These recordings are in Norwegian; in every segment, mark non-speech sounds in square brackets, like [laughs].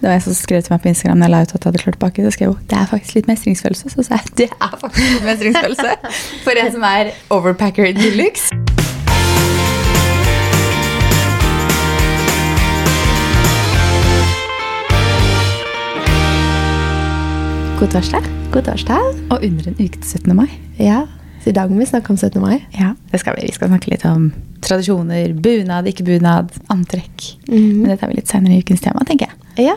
Det var en som skrev til meg på Instagram når jeg la ut at jeg hadde klart baki. Så skrev hun det er faktisk litt mestringsfølelse. Så sa jeg det er faktisk litt mestringsfølelse. [laughs] For en som er overpacker de luxe. God torsdag. God torsdag. Og under en uke til 17. mai. Ja, så I dag må vi snakke om 17. mai. Ja, det skal vi. Vi skal snakke litt om tradisjoner, bunad, ikke bunad, antrekk. Mhm. Men det tar vi litt senere i ukens tema, tenker jeg. Ja.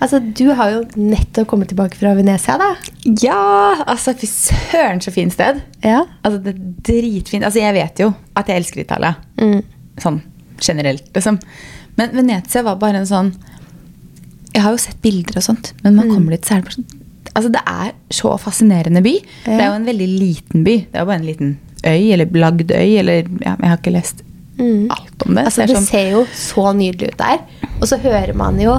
Altså, Du har jo nettopp kommet tilbake fra Venezia, da. Ja, altså fy søren så fint sted. Ja. Altså det er dritfint. Altså jeg vet jo at jeg elsker Italia. Mm. Sånn generelt, liksom. Men Venezia var bare en sånn Jeg har jo sett bilder og sånt, men man kommer dit, så er det bare sånn Altså det er så fascinerende by. Det er jo en veldig liten by. Det er jo bare en liten øy, eller lagd øy, eller ja, Jeg har ikke lest Mm. alt om det. Altså, så det sånn, ser jo så nydelig ut der. Og så hører man jo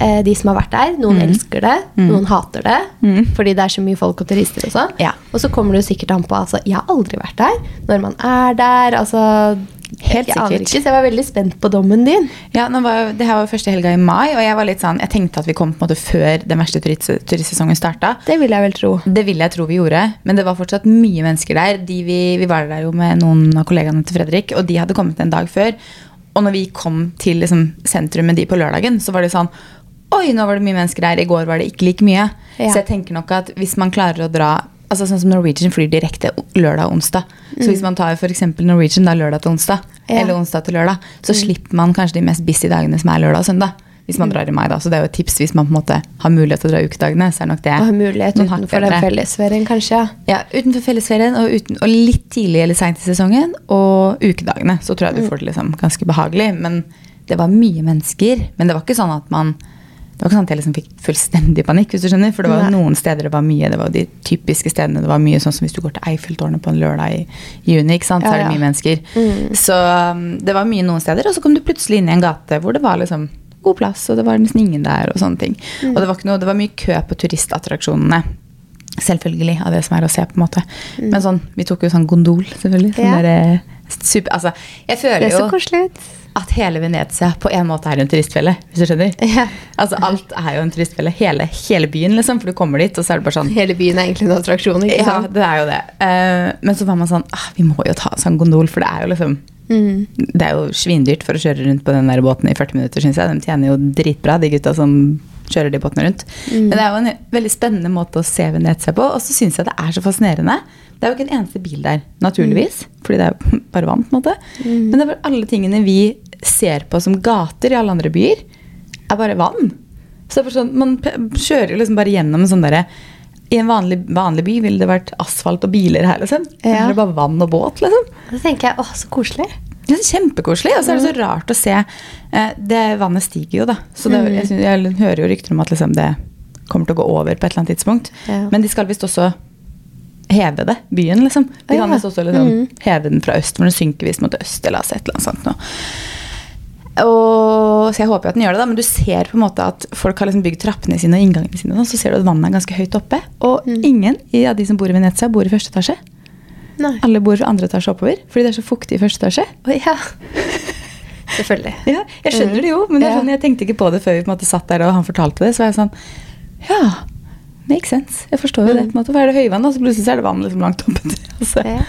eh, de som har vært der. Noen elsker det, noen hater det. Mm. Fordi det er så mye folk og turister og sånn. Ja. Og så kommer det sikkert an på altså, Jeg har aldri vært der. Når man er der. altså... Helt jeg aner sikkert. ikke, så jeg var veldig spent på dommen din. Ja, var, Det her var første helga i mai, og jeg var litt sånn, jeg tenkte at vi kom på en måte før den verste turist, turistsesongen starta. Det vil jeg vel tro. Det vil jeg tro vi gjorde, men det var fortsatt mye mennesker der. De vi, vi var der jo med noen av kollegaene til Fredrik, og de hadde kommet en dag før. Og når vi kom til liksom, sentrum med de på lørdagen, så var det sånn Oi, nå var det mye mennesker her. I går var det ikke like mye. Ja. Så jeg tenker nok at hvis man klarer å dra altså Sånn som Norwegian flyr direkte lørdag og onsdag. Så hvis man tar f.eks. Norwegian da lørdag til onsdag, Ja. eller onsdag til lørdag, så slipper man kanskje de mest busy dagene som er lørdag og søndag. Hvis man drar i mai, da. Så det er jo et tips hvis man på en måte har mulighet til å dra ukedagene. så er nok det Og har mulighet utenfor den fellesferien, kanskje. Ja, utenfor fellesferien og, uten, og litt tidlig eller seint i sesongen. Og ukedagene. Så tror jeg du får det liksom ganske behagelig. Men det var mye mennesker. Men det var ikke sånn at man det var ikke sånn at jeg liksom fikk fullstendig panikk. hvis du skjønner, For det var Nei. noen steder det var mye. Det var de typiske stedene. Det var mye sånn som hvis du går til Eiffeltårnet på en lørdag i juni, ikke sant? så er det mye mennesker. Mm. Så um, det var mye noen steder. Og så kom du plutselig inn i en gate hvor det var liksom god plass, og det var nesten ingen der. Og sånne ting. Mm. Og det var, noe, det var mye kø på turistattraksjonene. Selvfølgelig, av det som er å se, på en måte. Men sånn, vi tok jo sånn gondol, selvfølgelig. Sånn Mm. Ja. der, eh, super, altså, jeg føler er så jo at hele Venezia på en måte er en turistfelle, hvis du skjønner. Ja. Altså, alt er jo en turistfelle. Hele, hele byen, liksom. For du kommer dit, og så er det bare sånn Hele byen er egentlig en attraksjon, ikke Ja, det er jo det. Uh, men så var man sånn ah, Vi må jo ta en gondol, for det er jo liksom Mm. Det er jo svindyrt for å kjøre rundt på den der båten i 40 minutter, syns jeg. De tjener jo dritbra, de gutta som kjører de båtene rundt. Mm. Men det er jo en veldig spennende måte å se Venezia på, og så syns jeg det er så fascinerende. Det er jo ikke en eneste bil der, naturligvis, fordi det er jo [laughs] bare vann, på en måte. Mm. Men det er alle tingene vi ser på som gater i alle andre byer, er bare vann. Så det er sånn, Man kjører jo liksom bare gjennom en sånn derre I en vanlig, vanlig by ville det vært asfalt og biler her, liksom. Her Ja. er det bare vann og båt, liksom. Så tenker jeg, åh, så koselig. Det er kjempekoselig. Og så er det så rart å se. eh, Det Vannet stiger jo, da. Så det, jeg, synes, jeg hører jo rykter om at liksom det kommer til å gå over på et eller annet tidspunkt. Ja. Men de skal visst også heve det, byen, liksom. De kan visst også liksom mm. heve den fra øst, for den synker visst mot øst, eller altså et eller annet sånt noe. Og, så jeg håper jo at den gjør det, da, men du ser på en måte at folk har liksom bygd trappene sine og inngangene sine, og så ser du at vannet er ganske høyt oppe. Og Mm. ingen av de som bor i Venezia, bor i første etasje. Nei. Alle bor fra andre etasje oppover, fordi det er så fuktig i første etasje. Oh, ja. Selvfølgelig. [laughs] Ja, jeg skjønner det jo, men det er sånn, jeg tenkte ikke på det før vi måte satt der og han fortalte det. Så var jeg sånn Ja, makes sense. Jeg forstår jo det. på en måte. For er det høyvann, da, så plutselig er det vann liksom langt oppe. Altså. Ja.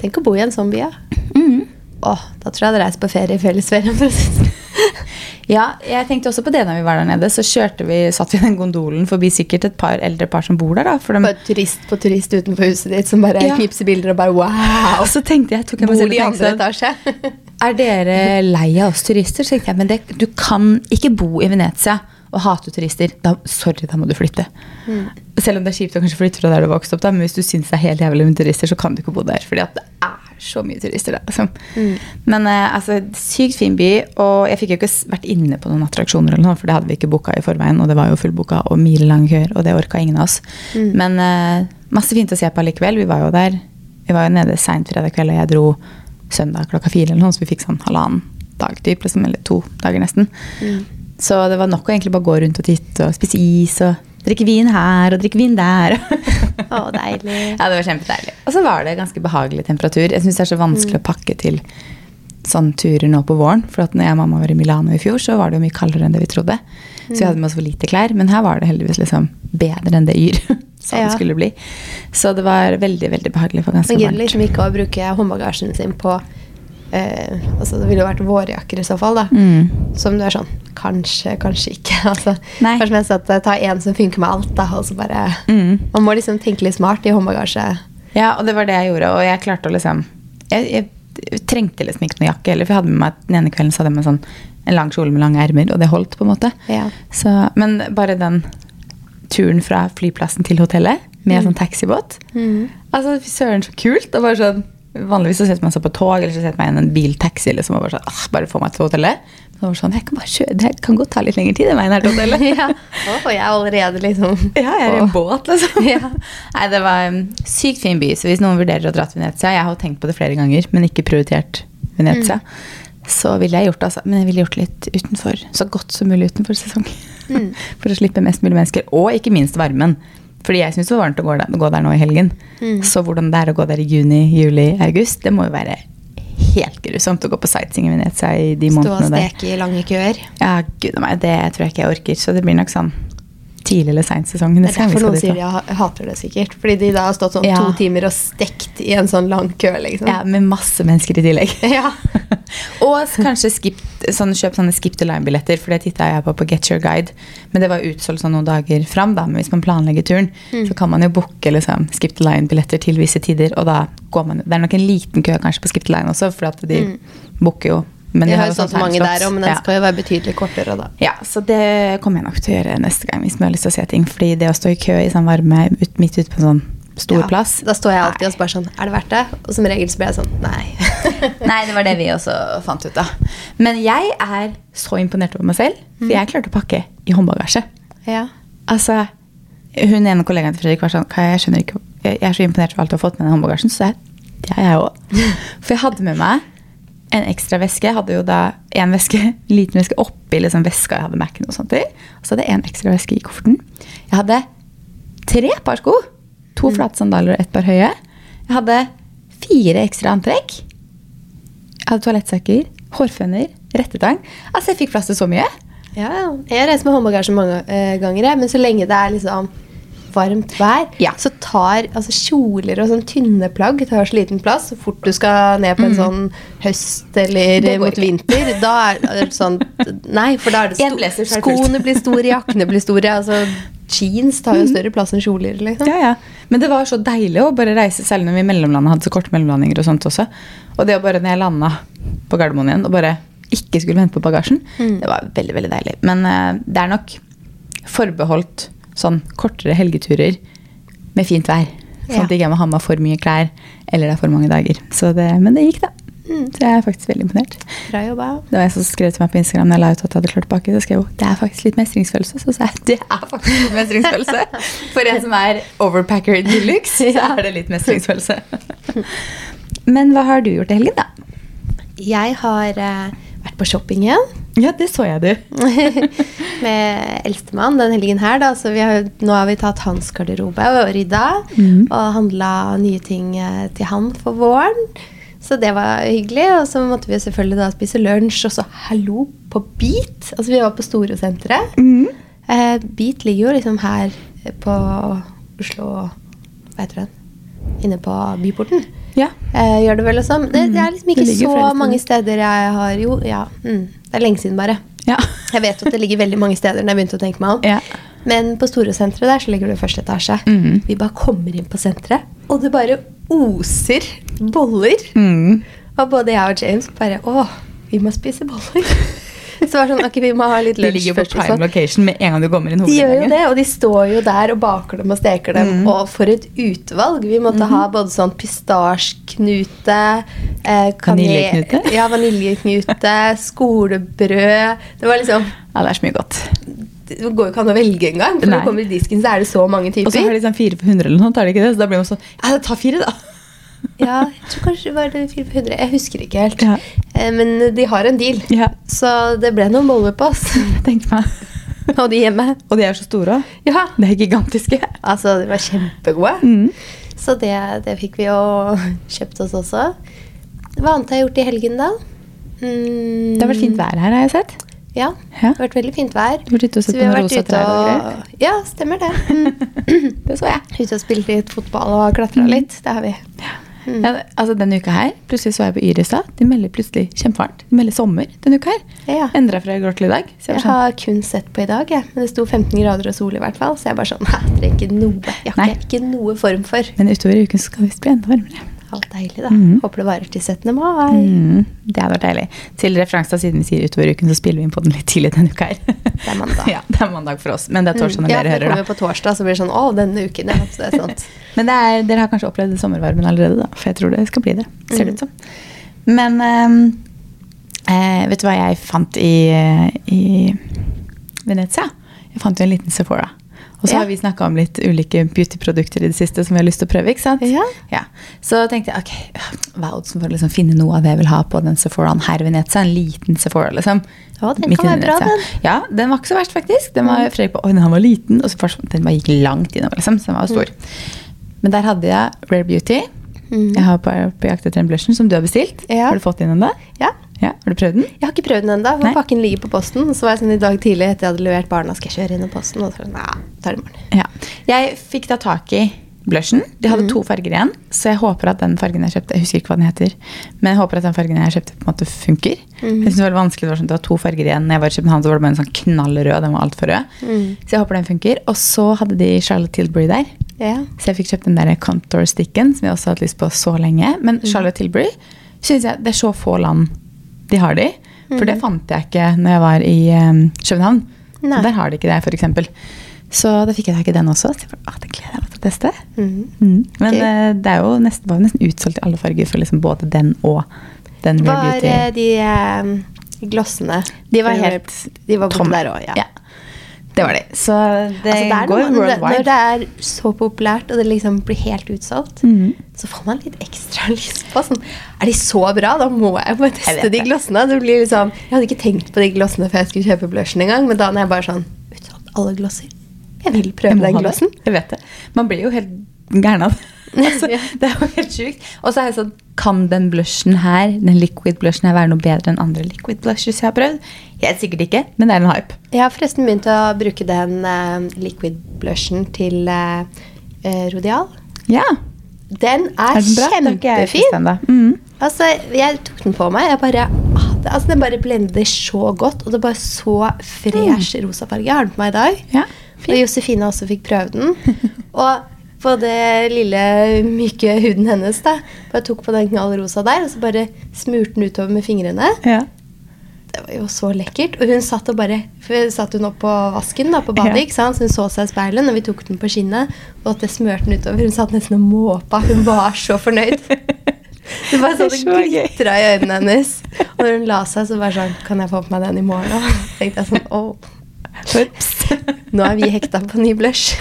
Tenk å bo i en sånn by, ja. Mhm. Åh, da tror jeg jeg hadde reist på ferie i fellesferien. for å si det sånn. Ja, jeg tenkte også på det når vi var der nede. Så kjørte vi, satt vi i den gondolen forbi sikkert et par eldre par som bor der. da. For de, på turist på turist utenfor huset ditt som bare Ja. knipser bilder og bare wow! og så tenkte jeg, tok jeg meg selv og tenkte sånn. Er dere lei av oss turister? Så tenkte jeg, men det, du kan ikke bo i Venezia og hater turister. Da, sorry, da må du flytte. Selv om det er kjipt å kanskje flytte fra der du vokste opp, da, men hvis du syns det er helt jævlig med turister, så kan du ikke bo der. Fordi det er så mye turister der. Liksom. Men eh, altså, sykt fin by, og jeg fikk jo ikke vært inne på noen attraksjoner, eller noe, for det hadde vi ikke booka i forveien, og det var jo fullbooka og milelange køer, og det orka ingen av oss. Men eh, masse fint å se på allikevel. Vi var jo der. Vi var jo nede seint fredag kveld, og jeg dro søndag klokka fire, eller noe, så vi fikk sånn halvannen dag typ, liksom, eller to dager nesten. Så det var nok å egentlig bare gå rundt og titte og spise is og drikke vin her og drikke vin der. [laughs] Å, deilig. ja, det var kjempedeilig. Og så var det ganske behagelig temperatur. Jeg syns det er så vanskelig å pakke til sånne turer nå på våren. For at når jeg og mamma var i Milano i fjor, så var det jo mye kaldere enn det vi trodde. Så vi hadde med oss for lite klær. Men her var det heldigvis liksom bedre enn det Yr [laughs] sa Ja. det skulle bli. Så det var veldig veldig behagelig for ganske Man gidder varmt. liksom ikke å bruke håndbagasjen sin på eh, altså Det ville jo vært vårjakker i så fall, da. Mm. Som du er sånn Kanskje, kanskje ikke. [laughs] Altså, Nei. Kanskje mest at eh, ta en som funker med alt, da. Og så bare Mm. Man må liksom tenke litt smart i håndbagasje. Ja, og det var det jeg gjorde. Og jeg klarte å liksom Jeg, jeg trengte liksom ikke noe jakke heller, for jeg hadde med meg den ene kvelden så hadde jeg med sånn en lang kjole med lange ermer, og det holdt, på en måte. Ja. Så, men bare den turen fra flyplassen til hotellet med Mm. sånn taxibåt Mm. Altså, søren, så kult! Og bare sånn, vanligvis så setter man seg på tog eller så setter man igjen en biltaxi liksom, og bare sånn, ah, bare få meg til hotellet. Så var sånn, jeg kan bare kjøre, det kan godt ta litt lengre tid enn veien her til hotellet. [laughs] ja. Å, jeg er allerede liksom [laughs] Ja, jeg er i en båt, liksom. [laughs] Ja. Nei, det var en sykt fin by, så hvis noen vurderer å dra til Venezia Jeg har jo tenkt på det flere ganger, men ikke prioritert Venezia. Så ville jeg gjort det, altså. Men jeg ville gjort det litt utenfor. Så godt som mulig utenfor sesong. Mm. For å slippe mest mulig mennesker. Og ikke minst varmen. Fordi jeg syns det var varmt å gå der, gå der nå i helgen. Mm. Så hvordan det er å gå der i juni, juli, august, det må jo være helt grusomt å gå på sightseeing i Venezia i de Stå og månedene der. steke i lange køer. Ja, gud meg, det tror jeg ikke jeg orker. Så det blir nok sånn tidlig eller seint sesong. Det er derfor noen sier de ha- hater det sikkert. Fordi de da har stått sånn Ja. to timer og stekt i en sånn lang kø, liksom. Ja, med masse mennesker i tillegg. Ja. [laughs] og kanskje skip, sånn, kjøp sånne skip to line-billetter, for det titta jeg på på Get Your Guide. Men det var utsolgt sånn noen dager fram, da. Men hvis man planlegger turen, Mm. så kan man jo booke liksom, skip to line-billetter til visse tider. Og da går man Det er nok en liten kø kanskje på skip to line også, for at de Mm. booker jo. Men de har jo sånn sånn mange der òg, men den Ja. skal jo være betydelig kortere da. Ja, så det kommer jeg nok til å gjøre neste gang hvis vi har lyst til å se ting. Fordi det å stå i kø i sånn varme ut, midt ute på en sånn stor Ja, plass Da står jeg alltid Nei. og spør sånn Er det verdt det? Og som regel så blir jeg sånn Nei. [laughs] Nei, det var det vi også fant ut av. Men jeg er så imponert over meg selv, for jeg klarte å pakke i håndbagasje. ja. Altså, Hun ene kollegaen til Fredrik var sånn Jeg skjønner ikke, jeg er så imponert over alt du har fått med den håndbagasjen. Så jeg, det er jeg òg. [laughs] For jeg hadde med meg en ekstra veske. Jeg hadde jo da en veske, liten veske oppi liksom veska jeg hadde Mac-en og sånt i. Og så hadde jeg en ekstra veske i kofferten. Jeg hadde tre par sko. To flate sandaler og ett par høye. Jeg hadde fire ekstra antrekk. Jeg hadde toalettsekker, hårføner, rettetang. Altså, jeg fikk plass til så mye. ja. Jeg reist med håndbagasje mange eh, ganger, men så lenge det er liksom varmt vær, Ja. så tar altså, kjoler og sånn tynne plagg tar så liten plass. Så fort du skal ned på en sånn høst eller mot vinter, da er det sånn Nei, for da er det [laughs] sto. Skoene blir store, jakkene blir store. Altså, jeans tar jo større plass enn kjoler, liksom. Ja, ja. Men det var så deilig å bare reise, selv når vi mellomlandet hadde så korte mellomlandinger og sånt også. Og det å bare når jeg landa på Gardermoen igjen og bare ikke skulle vente på bagasjen, Mm. det var veldig, veldig deilig. Men uh, det er nok forbeholdt sånn kortere helgeturer med fint vær. Sånn Ja. jeg ikke må ha med for mye klær, eller det er for mange dager. Så det, men det gikk, da. Mm. Så jeg er faktisk veldig imponert. Bra jobba. Det var jeg som skrev til meg på Instagram når jeg la ut at jeg hadde klart baki. Så skrev hun det er faktisk litt mestringsfølelse. Så sa jeg det er faktisk litt mestringsfølelse. For en som er overpacker de luxe, så er det litt mestringsfølelse. Men hva har du gjort i helgen, da? Jeg har uh, vært på shopping igjen. Ja, det så jeg, du. [laughs] med eldstemann den helgen her. Da. Så vi har, nå har vi tatt hans garderobe og rydda. Mm. Og handla nye ting eh, til han for våren. Så det var hyggelig. Og så måtte vi selvfølgelig da spise lunsj, og så hallo på Beat. Altså vi var på Storosenteret. Mm. Eh, Beat ligger jo liksom her på Oslo Hva heter den? Inne på Byporten. Ja. Eh, gjør det vel også. Det, det er liksom ikke så steder. mange steder jeg har Jo, ja. Mm, det er lenge siden, bare. Ja. Jeg vet at det ligger veldig mange steder når jeg begynte å tenke meg om. Ja. Men på Storosenteret der så ligger det første etasje. Mm. Vi bare kommer inn på senteret, og det bare oser boller. Mm. Og både jeg og James bare Å, vi må spise boller. Så det var sånn, ok, vi må ha litt De lunsj ligger jo på prime sånn. location med en gang du kommer inn De gjør jo det, og de står jo der og baker dem og steker dem. Mm. Og for et utvalg! Vi måtte ha både sånn pistasjeknute eh, Vaniljeknute? Ja, vaniljeknute, skolebrød Det var liksom Ja, det er så mye godt. Det går jo ikke an å velge engang. For når du kommer i disken, så er det så mange typer. Og så har de sånn fire på hundre eller noe sånt, er det ikke det? Så da blir man sånn Ja, ta fire, da. [laughs] Ja, jeg tror kanskje det var det 400. Jeg husker ikke helt. Ja. Eh, Men de har en deal. Ja, Så det ble noen boller på oss. [laughs] tenk meg. [laughs] Og de hjemme. Og de er så store. Ja, De er gigantiske. altså de var kjempegode. Mm. Så det, det fikk vi jo kjøpt oss også. Hva annet har jeg gjort i helgen, da? Mm, Det har vært fint vær her, har jeg sett. Ja. Ja. Det har vært veldig fint vær. Du har vært ute og sett på rosa trær og greier. Ja, stemmer det. [laughs] Mm. Det så jeg. Ute og spilt litt fotball og klatra litt. Det har vi. Ja, det- altså Denne uka her, plutselig så jeg på Iris da. De melder plutselig kjempevarmt. De melder sommer denne uka her. Ja. Endra fra i går til i dag. Jeg Jeg sånn, har kun sett på i dag, jeg. men det sto 15 grader og sol i hvert fall. Så jeg bare sånn det er ikke noe. Jeg har ikke, ikke noe form for. Men utover i uken skal det visst bli enda varmere. Ja, deilig, da. Mm. Håper det varer til 17. mai. Mm, det hadde vært deilig. Til referanse, da, siden vi sier utover uken, så spiller vi inn på den litt tidlig denne uka her. Det er mandag. [laughs] ja, det er mandag for oss. Men det er torsdag når Mm. ja, dere hører, det Ja, kommer da. på torsdag, så blir det sånn Å, denne uken, ja. Det er sant. [laughs] Men det er, dere har kanskje opplevd sommervarmen allerede, da. For jeg tror det skal bli det. Ser det ut som. Men ehm, eh, vet du hva jeg fant i, i Venezia? Jeg fant jo en liten Sephora. Og så Ja. har vi snakka om litt ulike beautyprodukter i det siste som vi har lyst til å prøve. ikke sant? Ja. Så tenkte jeg ok, hva er oddsen for å liksom finne noe av det jeg vil ha på den Sephoraen her i Venezia? En liten Sephora, liksom. Ja, den Midt kan være bra, den. Mm. Ja, den var ikke så verst, faktisk. Den var Fredrik på, Oi, den var liten. Og så først, den bare gikk langt innover, liksom. Så den var stor. stor. Men der hadde jeg Rare Beauty. Mm. Jeg har på, på jakt etter en blushen som du har bestilt. Ja. Har du fått inn den da? Ja. Ja, Har du prøvd den? Jeg har ikke prøvd den ennå. Pakken ligger på posten. Så var jeg sånn i dag tidlig etter jeg hadde levert barna, skal jeg kjøre inn i posten? Og så var sånn, ja, tar det i morgen. Ja. Jeg fikk da tak i blushen. De hadde to farger igjen, så jeg håper at den fargen jeg kjøpte Jeg husker ikke hva den heter, men jeg håper at den fargen jeg kjøpte, på en måte funker. Jeg synes Det var vanskelig, det var sånn, det var to farger igjen. Når jeg var i København, så var det bare en sånn knallrød. Den var altfor rød. Så jeg håper den funker. Og så hadde de Charlotte Tilbury der. Ja. Så jeg fikk kjøpt den der contour-sticken, som jeg også har hatt lyst på så lenge. Men Charlotte Tilbury syns jeg det er så få land de har de. For det fant jeg ikke når jeg var i um, København. Nei. Der har de ikke det, f.eks. Så da fikk jeg tak i den også. Så jeg bare, det gleder jeg meg til å teste. Mm. Mm. Men okay. eh, det er jo nesten, var nesten utsolgt i alle farger for liksom både den og den Real Beauty. Var de um, glossene De var helt De var tomme. Der også, ja. Ja. Det var de. Så det, altså, det går noe, worldwide. når det er så populært, og det liksom blir helt utsolgt, Mhm. så får man litt ekstra [laughs] lyst på sånn Er de så bra? Da må jeg bare teste jeg de glossene. Det blir liksom, jeg hadde ikke tenkt på de glossene før jeg skulle kjøpe blushen engang, men da er jeg bare sånn Utsolgt alle glosser. Jeg vil prøve jeg den det. glossen. Jeg vet det. Man blir jo helt gæren av det. [laughs] altså, Ja. det er jo helt sjukt. Og så er det sånn, kan den blushen her, den liquid blushen her, være noe bedre enn andre liquid blushes jeg har prøvd? Helt sikkert ikke, men det er en hype. Jeg har forresten begynt å bruke den uh, liquid blushen til eh, Rodial. Ja. Den er, Er den kjempefin. Jeg. Mm. Altså, jeg tok den på meg. Jeg bare, ah, det, altså, den bare blender så godt. Og det er bare så fresh rosa farge. Jeg har den på meg i dag. Ja, Og Josefine også fikk prøve den. [laughs] og på det lille, myke huden hennes, da. Bare tok på den knallrosa der, og så bare smurte den utover med fingrene. Ja. Det var jo så lekkert. Og hun satt og bare satt hun opp på vasken da, på badet, Ja. ikke sant? så hun så seg i speilet når vi tok den på skinnet, og at det smørte den utover. Hun satt nesten og måpa. Hun var så fornøyd. [laughs] Det var sånn Det glitra i øynene hennes. Og når hun la seg, så var det sånn Kan jeg få på meg den i morgen òg? tenkte jeg sånn åh, nå er vi hekta på ny blush.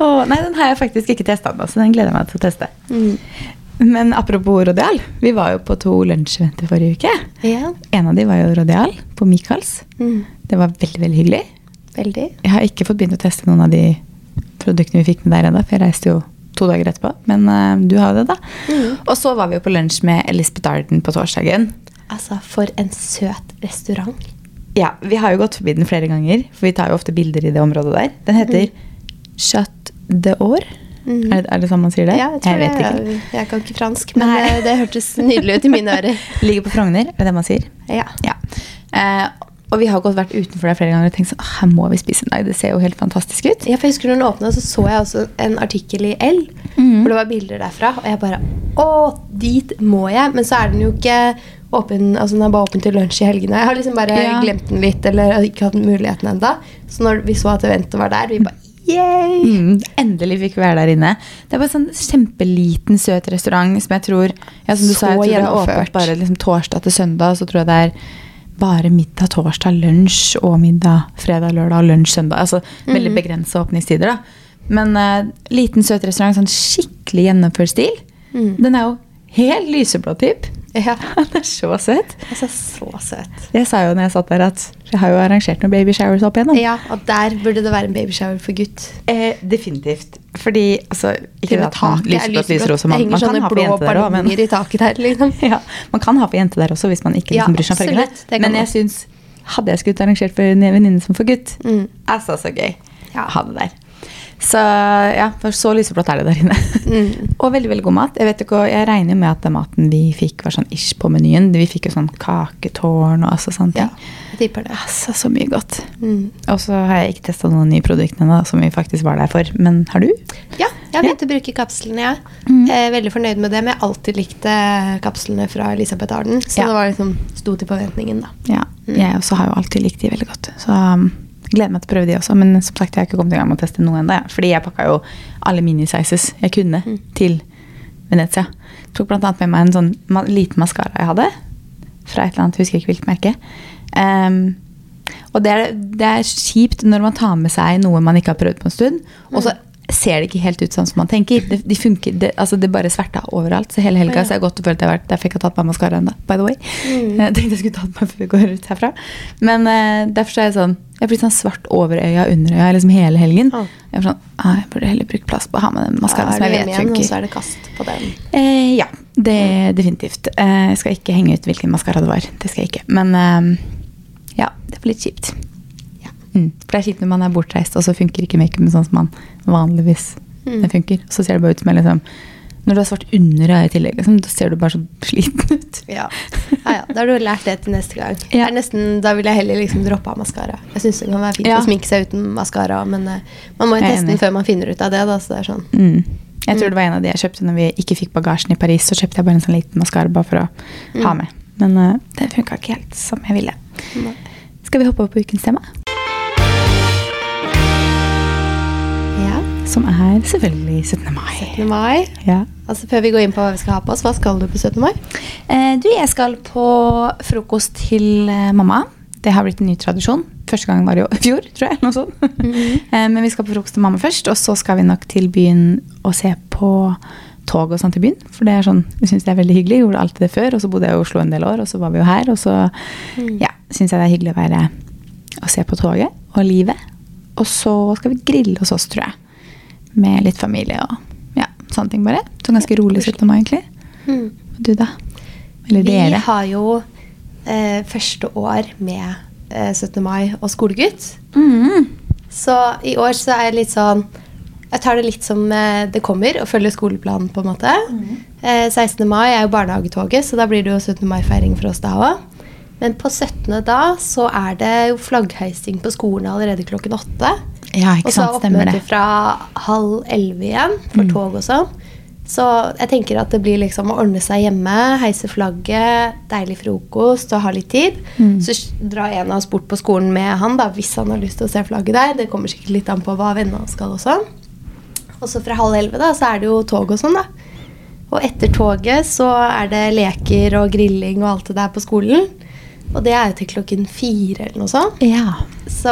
Åh, nei, den har jeg faktisk ikke testa ennå, så den gleder jeg meg til å teste. Mm. Men apropos Rodeal. vi var jo på to lunsjeventer forrige uke. Ja. En av de var jo Rodeal på Michaels. Mm. Det var veldig, veldig hyggelig. Veldig. Jeg har ikke fått begynt å teste noen av de produktene vi fikk med der ennå, for jeg reiste jo to dager etterpå. Men uh, du har jo det, da. Mm. Og så var vi jo på lunsj med Elisabeth Arden på torsdagen. Altså, for en søt restaurant. Ja, Vi har jo gått forbi den flere ganger, for vi tar jo ofte bilder i det området der. Den heter Chat de Or. Mhm. Er, det, er det sånn man sier det? Ja, jeg jeg vet jeg, ikke. Jeg, kan ikke fransk, men det, det hørtes nydelig ut i mine ører. [laughs] Ligger på Frogner, er det det man sier? Ja. Ja. Eh, og vi har gått vært utenfor der flere ganger og tenkt sånn, her må vi spise en dag. Det ser jo helt fantastisk ut. Ja, for jeg husker når den åpna, så så jeg også en artikkel i L. Mm. Hvor det var bilder derfra. Og jeg bare Å, dit må jeg! Men så er den jo ikke åpen Altså den er bare åpen til lunsj i helgene. Jeg har liksom bare Ja. glemt den litt, eller ikke hatt muligheten enda Så når vi så at eventet var der, vi bare! Mm, endelig fikk vi være der inne. Det er bare sånn kjempeliten, søt restaurant som jeg tror ja, som du Så sa, jeg tror det er gjennomført. åpent bare liksom torsdag til søndag. Så tror jeg det er bare middag torsdag, lunsj og middag fredag, lørdag og lunsj søndag. Altså veldig Mhm. begrensa åpningstider, da. Men uh, liten, søt restaurant, sånn skikkelig gjennomført stil. Mm. Den er jo helt lyseblå typ. [laughs] Ja. Han er så søt. Altså, så søt. Jeg sa jo når jeg satt der at jeg har jo arrangert noen baby showers opp igjennom. Ja, og der burde det være en babyshower for gutt. Eh, definitivt. Fordi altså, Ikke det at man lyser er lyseblått, lyserosa. Man, man kan ha på jente der òg, men i taket der, liksom. [laughs] ja, man kan ha på jente der også, hvis man ikke liksom bryr seg om kan Men jeg syns hadde jeg skulle arrangert for en venninne som for gutt, Mm. altså så gøy Ja. ha det der. Så ja, så lyseblått er det der inne. Mm. [laughs] Og veldig veldig god mat. Jeg vet ikke, jeg regner med at den maten vi fikk, var sånn ish på menyen. Vi fikk jo sånn kaketårn og altså sånne Ja, ting. jeg det. Altså, så mye godt. Mm. Og så har jeg ikke testa noen nye produkter ennå, som vi faktisk var der for. Men har du? Ja, jeg har begynt å bruke kapslene, jeg. Mm. Jeg er veldig fornøyd med det, men jeg har alltid likt eh, kapslene fra Elisabeth Arden. Så Ja. det var liksom sto til forventningen, da. Ja, Mm. jeg også har jo alltid likt de veldig godt. Så um, gleder meg til å prøve de også. Men som sagt, jeg har ikke kommet i gang med å teste noe ennå. Fordi jeg pakka jo alle minisizes jeg kunne Mm. til Venezia. Tok annet med meg en sånn liten maskara jeg hadde. Fra et eller annet, jeg husker ikke hvilket merke. Um, og det er, det er kjipt når man tar med seg noe man ikke har prøvd på en stund. Og så ser det ikke helt ut sånn som man tenker. Det, de funker, det, altså det bare sverta overalt. Så hele helga Ja. så jeg godt følt jeg har vært derfor jeg ikke har tatt meg maskara ennå. By the way. Mm. [laughs] Jeg tenkte jeg skulle tatt meg før vi går ut herfra. Men uh, derfor så er jeg sånn Jeg blir sånn svart over øya, under øya, liksom hele helgen. Ah. Jeg er sånn, jeg burde heller bruke plass på å ha med den maskaraen som er jeg vet funker. og så er det kast på den. Eh, ja, det definitivt. Eh, jeg skal ikke henge ut hvilken maskara det var. Det skal jeg ikke. Men eh, ja, det var litt kjipt. Ja. Mm. For det er kjipt når man er bortreist, og så funker ikke makeupen sånn som man vanligvis Mm. funker. Så ser det bare ut som jeg liksom Når du har svart under øyet i tillegg, liksom, da ser du bare så sliten ut. Ja. ja, ja. Da har du lært det til neste gang. Ja. Nesten, da vil jeg heller liksom droppe av maskara. Jeg syns det kan være fint å sminke seg uten maskara, men uh, man må jo teste den før man finner ut av det. Da, så det er sånn. Mm. Jeg tror Mm. det var en av de jeg kjøpte når vi ikke fikk bagasjen i Paris. Så kjøpte jeg bare en sånn liten maskara bare for å ha Mm. med. Men uh, det funka ikke helt som jeg ville. Nei. Skal vi hoppe over på ukens tema? Som er selvfølgelig 17. mai. 17. mai. Ja. Altså Før vi går inn på hva vi skal ha på oss, hva skal du på 17. mai? Eh, du, jeg skal på frokost til eh, mamma. Det har blitt en ny tradisjon. Første gang var jo i fjor, tror jeg. Noe sånt. Mhm. [laughs] eh, men vi skal på frokost til mamma først, og så skal vi nok til byen og se på tog og sånt i byen. For det er sånn, jeg syns det er veldig hyggelig. Jeg gjorde alltid det før, og så bodde jeg i Oslo en del år, og så var vi jo her. Og så Mm. ja, syns jeg det er hyggelig å være og se på toget og livet. Og så skal vi grille hos oss, tror jeg. Med litt familie og ja, sånne ting bare. Så ganske rolig 17. mai, egentlig. Mm. Du, da? Eller Vi dere? har jo eh, første år med eh, 17. mai og skolegutt. Mm. Så i år så er jeg litt sånn Jeg tar det litt som eh, det kommer, og følger skoleplanen, på en måte. Eh, 16. mai er jo barnehagetoget, så da blir det jo 17. mai-feiring for oss da òg. Men på 17. da så er det jo flaggheising på skolen allerede klokken åtte. Ja, ikke Og så sant, oppmøte fra halv elleve igjen for Mm. tog og sånn. Så jeg tenker at det blir liksom å ordne seg hjemme, heise flagget, deilig frokost og ha litt tid. Mm. Så drar en av oss bort på skolen med han da, hvis han har lyst til å se flagget der. Det kommer sikkert litt an på hva vennene hans skal også. Og så fra halv elleve da, så er det jo tog og sånn, da. Og etter toget så er det leker og grilling og alt det der på skolen. Og det er jo til klokken fire eller noe sånt. Ja. Så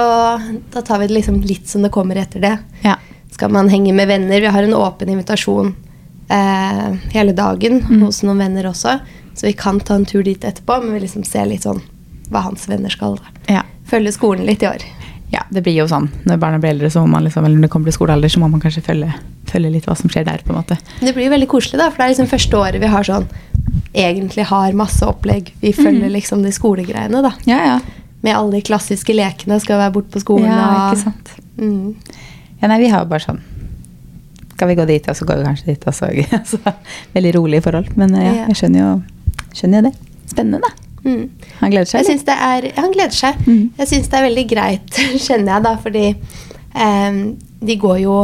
da tar vi det liksom litt som det kommer etter det. ja. Skal man henge med venner? Vi har en åpen invitasjon eh, hele dagen Mm. hos noen venner også. Så vi kan ta en tur dit etterpå, men vi liksom ser litt sånn hva hans venner skal. da. Ja. Følge skolen litt i år. ja, det blir jo sånn. Når barna blir eldre, så må man liksom, eller når det kommer til skolealder, så må man kanskje følge, følge litt hva som skjer der. på en måte. Det blir jo veldig koselig, da, for det er liksom første året vi har sånn egentlig har masse opplegg. Vi følger Mm. liksom de skolegreiene, da. Ja, ja. Med alle de klassiske lekene. Skal være borte på skolen. ja ikke sant. Mm. Ja, nei, vi har jo bare sånn Skal vi gå dit, og så går vi kanskje dit, og så altså, [laughs] Veldig rolige forhold. Men eh, ja, jeg skjønner jo, skjønner jo det. Spennende, da. Mm. Han gleder seg, Jeg eller? synes det er, Han gleder seg. Mm. Jeg syns det er veldig greit, [laughs] kjenner jeg, da, fordi eh, de går jo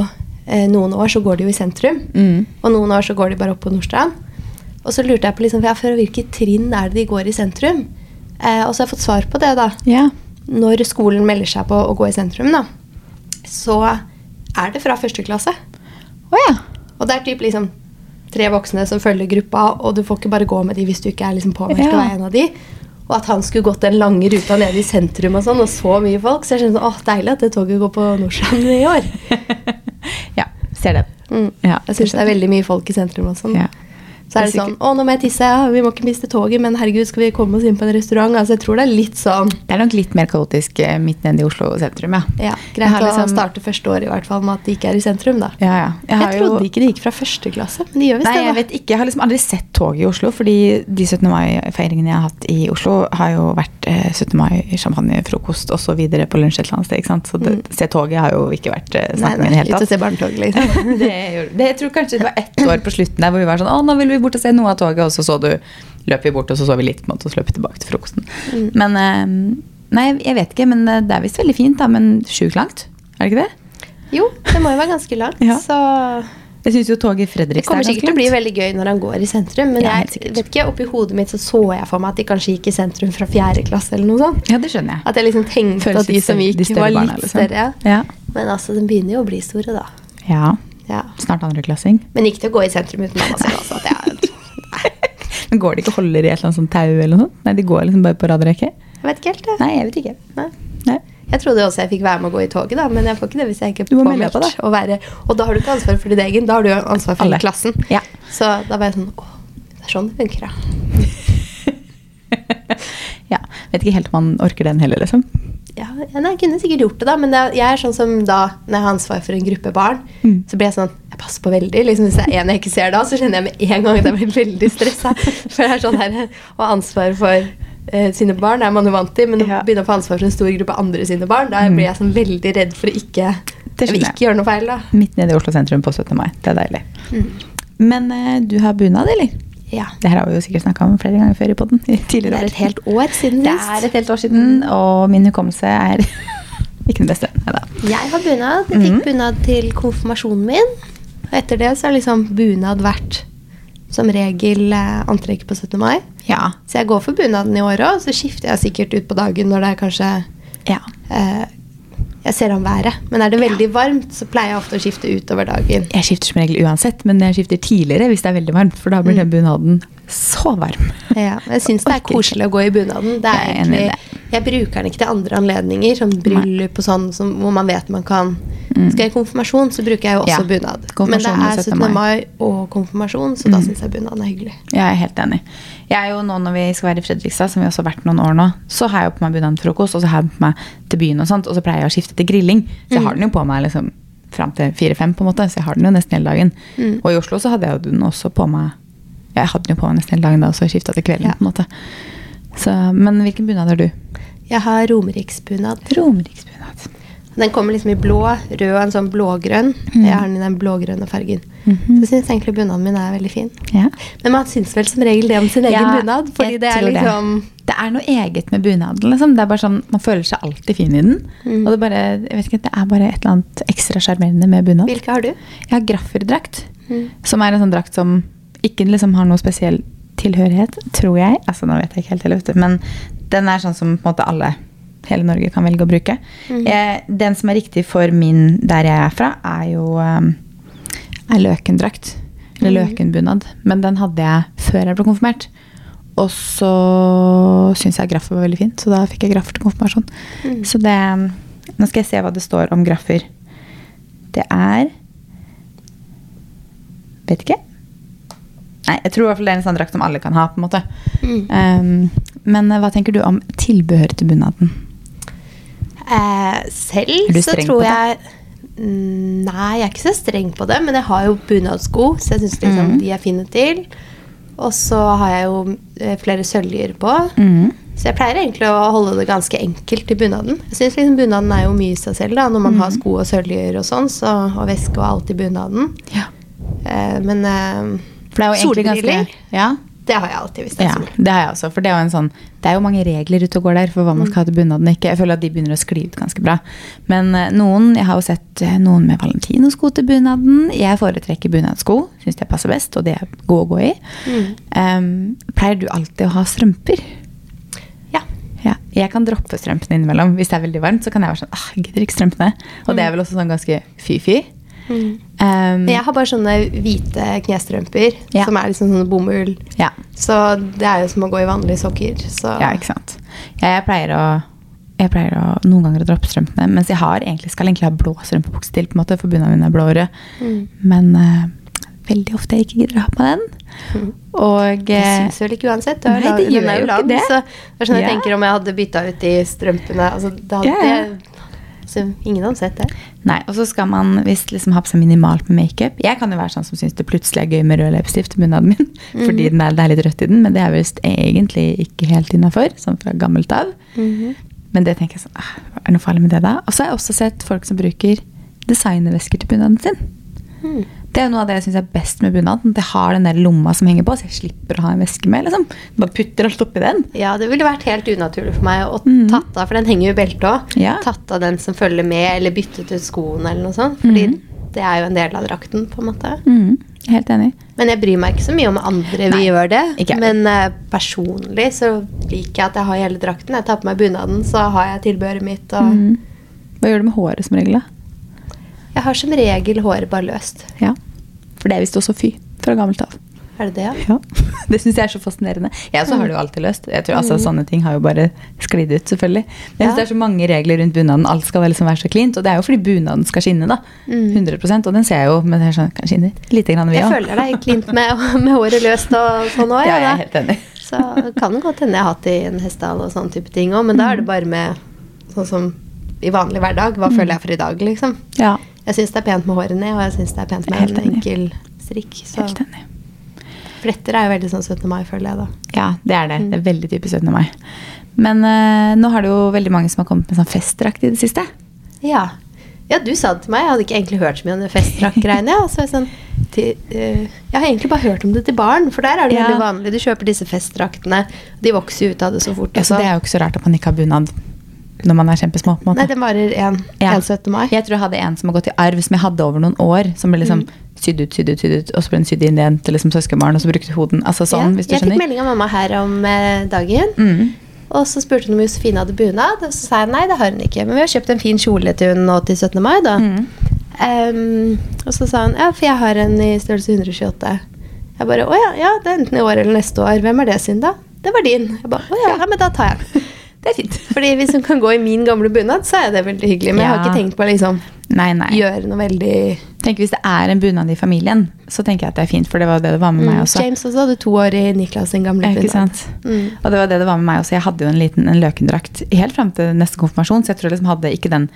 eh, Noen år så går de jo i sentrum, Mm. og noen år så går de bare opp på Nordstrand. Og så lurte jeg på liksom, ja, for hvilke trinn er det de går i sentrum? Eh, og så har jeg fått svar på det, da. Ja. Når skolen melder seg på å gå i sentrum, da, så er det fra første klasse. Oh, ja. Og det er typ liksom tre voksne som følger gruppa, og du får ikke bare gå med de hvis du ikke er liksom påmeldt Ja. å være en av de. Og at han skulle gått den lange ruta nede i sentrum og sånn, og så mye folk. Så jeg skjønner sånn, åh, deilig at det toget går på Nordstrand i år. [laughs] ja. Ser den. Mm. Ja, jeg syns det er veldig mye folk i sentrum og sånn. Ja. Så er det Det er sånn Å, nå må jeg tisse. Ja, vi må ikke miste toget, men herregud, skal vi komme oss inn på en restaurant? Altså, jeg tror det er litt sånn Det er nok litt mer kaotisk eh, midt nede i Oslo sentrum, ja. ja, greit å liksom- starte første år i hvert fall med at de ikke er i sentrum, da. Ja, ja. Jeg, har jo- trodde ikke de gikk fra første klasse, men de gjør visst Nei, jeg vet ikke. Jeg har liksom aldri sett toget i Oslo, fordi de 17. mai-feiringene jeg har hatt i Oslo, har jo vært eh, 17. mai, champagnefrokost og så videre på lunsj et eller annet sted. ikke sant? Så det, se toget har jo ikke vært eh, Nei, snakk om i nei, det hele ut og tatt. se barnetog, liksom. [laughs] det, det, jeg tror kanskje det var ett år på slutten der hvor vi var sånn Å, nå vil vi bort og se noe av toget, og så så du Løp vi bort, og så så vi litt, på en måte, og så løp vi tilbake til frokosten. Mm. Men eh, Nei, jeg vet ikke, men eh, det er visst veldig fint, da. Men sjukt langt. Er det ikke det? Jo, det må jo være ganske langt, [laughs] Ja. så Jeg synes jo toget i Det kommer er sikkert til å bli veldig gøy når han går i sentrum, men Ja, jeg vet ikke, oppi hodet mitt så så jeg for meg at de kanskje gikk i sentrum fra fjerde klasse eller noe sånt. Ja, det skjønner jeg. At jeg liksom tenkte Føles at de som gikk, de var var barna, litt liksom. større. Ja. Men altså, de begynner jo å bli store, da. ja. Ja. Snart andreklassing. Men ikke til å gå i sentrum uten mamma. Altså, [laughs] [laughs] jeg, Men går de ikke og holder i et eller annet sånt tau eller noe? Nei, de går liksom bare på rad og rekke? jeg vet ikke helt, det. Nei, jeg vet ikke. Nei. Nei. Jeg trodde også jeg fikk være med å gå i toget, da, men jeg får ikke det hvis jeg ikke er påmeldt på, å være Og da har du ikke ansvar for din egen, da har du ansvar for Alle. klassen. Ja. Så da var jeg sånn Å, det er sånn det funker, ja. [laughs] Ja. Vet ikke helt om man orker den heller, liksom. Ja, nei, jeg kunne sikkert gjort det, da, men det, jeg er sånn som da når jeg har ansvar for en gruppe barn, Mm. så blir jeg sånn Jeg passer på veldig. Liksom, hvis det er en jeg ikke ser da, så kjenner jeg med en gang at jeg blir veldig stressa. For det er sånn her Å ha ansvar for eh, sine barn er man jo vant til, men å Ja. begynne å få ansvar for en stor gruppe andre sine barn, da Mm. blir jeg sånn veldig redd for å ikke Jeg vil ikke gjøre noe feil, da. Midt nede i Oslo sentrum på 17. mai. Det er deilig. Mm. Men eh, du har bunad, eller? Ja. Det her har vi jo sikkert snakka om flere ganger før i poden. Det er et helt år siden Det er et helt år siden, og min hukommelse er [laughs] ikke den beste. Neida. Jeg har bunad. Jeg fikk Mhm. bunad til konfirmasjonen min. Og etter det så har liksom bunad vært som regel eh, antrekk på 17. mai. Ja. Så jeg går for bunaden i år òg, så skifter jeg sikkert ut på dagen når det er kanskje ja. eh, Jeg ser an været. Men er det veldig varmt, så pleier jeg ofte å skifte utover dagen. Jeg skifter som regel uansett, men jeg skifter tidligere hvis det er veldig varmt, for da blir den bunaden så varm. Ja, jeg syns det er koselig å gå i bunaden. Det Jeg jeg bruker den ikke til andre anledninger, som bryllup og sånn, som, hvor man vet man kan Skal jeg i konfirmasjon, så bruker jeg jo også Mm. Ja, bunad. Men det er 17. 17. mai. og konfirmasjon, så da Mm. syns jeg bunaden er hyggelig. Jeg er helt enig. Jeg er jo nå Når vi skal være i Fredrikstad, som vi også har vært noen år nå, så har jeg jo på meg bunaden til frokost, og så har jeg på meg til byen, og sånt, og så pleier jeg å skifte til grilling. Så jeg har den jo på meg liksom fram til fire-fem, på en måte, så jeg har den jo nesten hele dagen. Mm. Og i Oslo så hadde jeg jo den også på meg Jeg hadde den jo på nesten hele dagen da, og så skifta til kvelden. Ja. på en måte. Så, men hvilken bunad har du? Jeg har romeriksbunad. Romeriksbunad. Den kommer liksom i blå, rød og en sånn blågrønn. Mm. Jeg har den i den blågrønne fargen. Mhm. Så jeg syns egentlig bunaden min er veldig fin. Ja. Men man syns vel som regel det om sin egen Ja, bunad. Fordi det er liksom... det. Det er noe eget med bunaden. Liksom. Det er bare sånn, Man føler seg alltid fin i den. Mm. Og det, bare, jeg vet ikke, det er bare et eller annet ekstra sjarmerende med bunad. Hvilke har du? Jeg har grafferdrakt, Mm. som er en sånn drakt som ikke liksom har noe spesiell tilhørighet, tror jeg. Altså, nå vet jeg ikke helt, heller, men den er sånn som på en måte alle hele Norge kan velge å bruke. Mm. Eh, den som er riktig for min der jeg er fra, er jo um, er løkendrakt. Eller Mm. løkenbunad. Men den hadde jeg før jeg ble konfirmert. Og så syns jeg graffer var veldig fint, så da fikk jeg graffer til konfirmasjon. Mm. Så det Nå skal jeg se hva det står om graffer. Det er Vet ikke. Nei, jeg tror i hvert fall det er en sånn drakt som alle kan ha. på en måte. Mm. Um, men eh, hva tenker du om tilbehør til bunaden? Eh, selv så tror jeg Mm, Nei, jeg er ikke så streng på det, men jeg har jo bunadsko, så jeg syns liksom Mm. de er fine til. Og så har jeg jo eh, flere søljer på. Mm. Så jeg pleier egentlig å holde det ganske enkelt i bunaden. Jeg synes liksom Bunaden er jo mye i seg selv. da, Når man har Mhm. sko og søljer og sånn, så, og veske og alt i bunaden. Ja. Eh, men eh, For det er jo egentlig ganske Ja, det har jeg alltid hvis det ja, det har jeg også. For det er jo en sånn Det er jo mange regler ute og går der for hva man skal ha til bunad og ikke. Jeg føler at de begynner å skli ut ganske bra. Men eh, noen Jeg har jo sett eh, noen med valentinosko til bunaden. Jeg foretrekker bunadsko. Syns det passer best, og det er gode å gå i. Mm. Um, pleier du alltid å ha strømper? Ja. Ja, jeg kan droppe strømpene innimellom. Hvis det er veldig varmt, så kan jeg være sånn ah, jeg gidder ikke strømpene. Og det er vel også sånn ganske fy-fy. Mm. Um, jeg har bare sånne hvite knestrømper Ja. som er liksom sånn bomull. ja. Så det er jo som å gå i vanlige sokker. Så ja, ikke sant. Jeg pleier å jeg pleier å, noen ganger å droppe strømpene, mens jeg har egentlig, skal egentlig ha blå strømpebukse til, på en måte, for bunnen min er blå og rød. Mm. Men uh, veldig ofte jeg ikke gidder å ha på den. Mm. Og Det eh, syns vel ikke uansett. Du har Nei, det gjør jo ikke lang, det. Så det er sånn jeg Ja. tenker om jeg hadde bytta ut de strømpene altså, det hadde, det- Så ingen hadde sett det. Nei, og så skal man visst liksom ha på seg minimalt med makeup. Jeg kan jo være sånn som syns det plutselig er gøy med rød leppestift til bunaden min. [laughs] Fordi den er, det er litt rødt i den, men det er visst egentlig ikke helt innafor, sånn fra gammelt av. Men det tenker jeg sånn, ah, er det noe farlig med det da? Og så har jeg også sett folk som bruker designervesker til bunaden sin. Mm. Det er noe av det jeg syns er best med bunad. At jeg har den der lomma som henger på, så jeg slipper å ha en veske med. liksom. Bare putter alt oppi den. Ja, det ville vært helt unaturlig for meg å mm. tatt av, for den henger jo i beltet òg. Ja. Tatt av den som følger med, eller byttet ut skoene eller noe sånt. Fordi mm. det er jo en del av drakten, på en måte. Mm, helt enig. Men jeg bryr meg ikke så mye om andre Nei, vi gjør det. Men uh, personlig så liker jeg at jeg har hele drakten. Jeg tar på meg bunaden, så har jeg tilbehøret mitt. Og Mm. Hva gjør du med håret som regel, da? jeg har som regel håret bare løst. Ja. For det er visst også fy fra gammelt av. Er det det, ja? Ja. [laughs] Det syns jeg er så fascinerende. Jeg også har det jo alltid løst. Jeg tror altså Sånne ting har jo bare sklidd ut, selvfølgelig. Men jeg synes det er så mange regler rundt bunaden. Alt skal liksom være så cleant. Og det er jo fordi bunaden skal skinne, da. 100% Og den ser jeg jo, men jeg sånn, kan skinne lite grann, vi Jeg òg. føler deg klint med, [laughs] med håret løst og sånn òg. Ja, jeg er helt enig. [laughs] Så kan det godt hende jeg har hatt det i en hestehale og sånne type ting òg, men da er det bare med sånn som i vanlig hverdag. Hva føler jeg for i dag, liksom? Ja, Jeg syns det er pent med håret ned, og jeg syns det er pent med Helt en enkel strikk. Så helt enig. fletter er jo veldig sånn 17. mai, føler jeg da. Ja, det er det. Det er veldig typisk 17. mai. Men eh, nå har det jo veldig mange som har kommet med sånn festdrakt i det siste. Ja. ja, du sa det til meg. Jeg hadde ikke egentlig hørt så mye om det festdraktgreiene. Ja. Så jeg, sånn, til, eh, jeg har egentlig bare hørt om det til barn, for der er det Ja. veldig vanlig. Du kjøper disse festdraktene. De vokser jo ut av det så fort. Ja, så det er jo ikke så rart at man ikke har bunad når man er kjempesmå. på en måte. Nei, den varer én. Ja. 17. mai. Jeg tror jeg hadde en som har gått i arv, som jeg hadde over noen år. Som ble liksom sydd ut, sydd ut, sydd ut, og så ble den sydd inn igjen til liksom søskenbarn, og så brukte hoden. Altså sånn, Ja, hvis du jeg fikk melding av mamma her om eh, dagen. Mm. Og så spurte hun om Josefine hadde bunad. Og så sa jeg nei, det har hun ikke. Men vi har kjøpt en fin kjole til hun nå til 17. mai, da. Mm. Um, og så sa hun ja, for jeg har en i størrelse 128. Jeg bare å ja, ja, det er enten i år eller neste år. Hvem er det sin, da? Det var din. Jeg bare å ja, ja, men da tar jeg den. Det er fint. [laughs] Fordi hvis hun kan gå i min gamle bunad, så er det veldig hyggelig. Men jeg har ikke tenkt på å liksom Nei, nei. gjøre noe veldig Tenk Hvis det er en bunad i familien, så tenker jeg at det er fint. For det var det det var med meg Mm, også. James også hadde to år i Niklas sin gamle Ja, bunad. ikke sant? Mm. Og det var det det var med meg også. Jeg hadde jo en liten en løkendrakt helt fram til neste konfirmasjon, så jeg tror jeg liksom hadde ikke den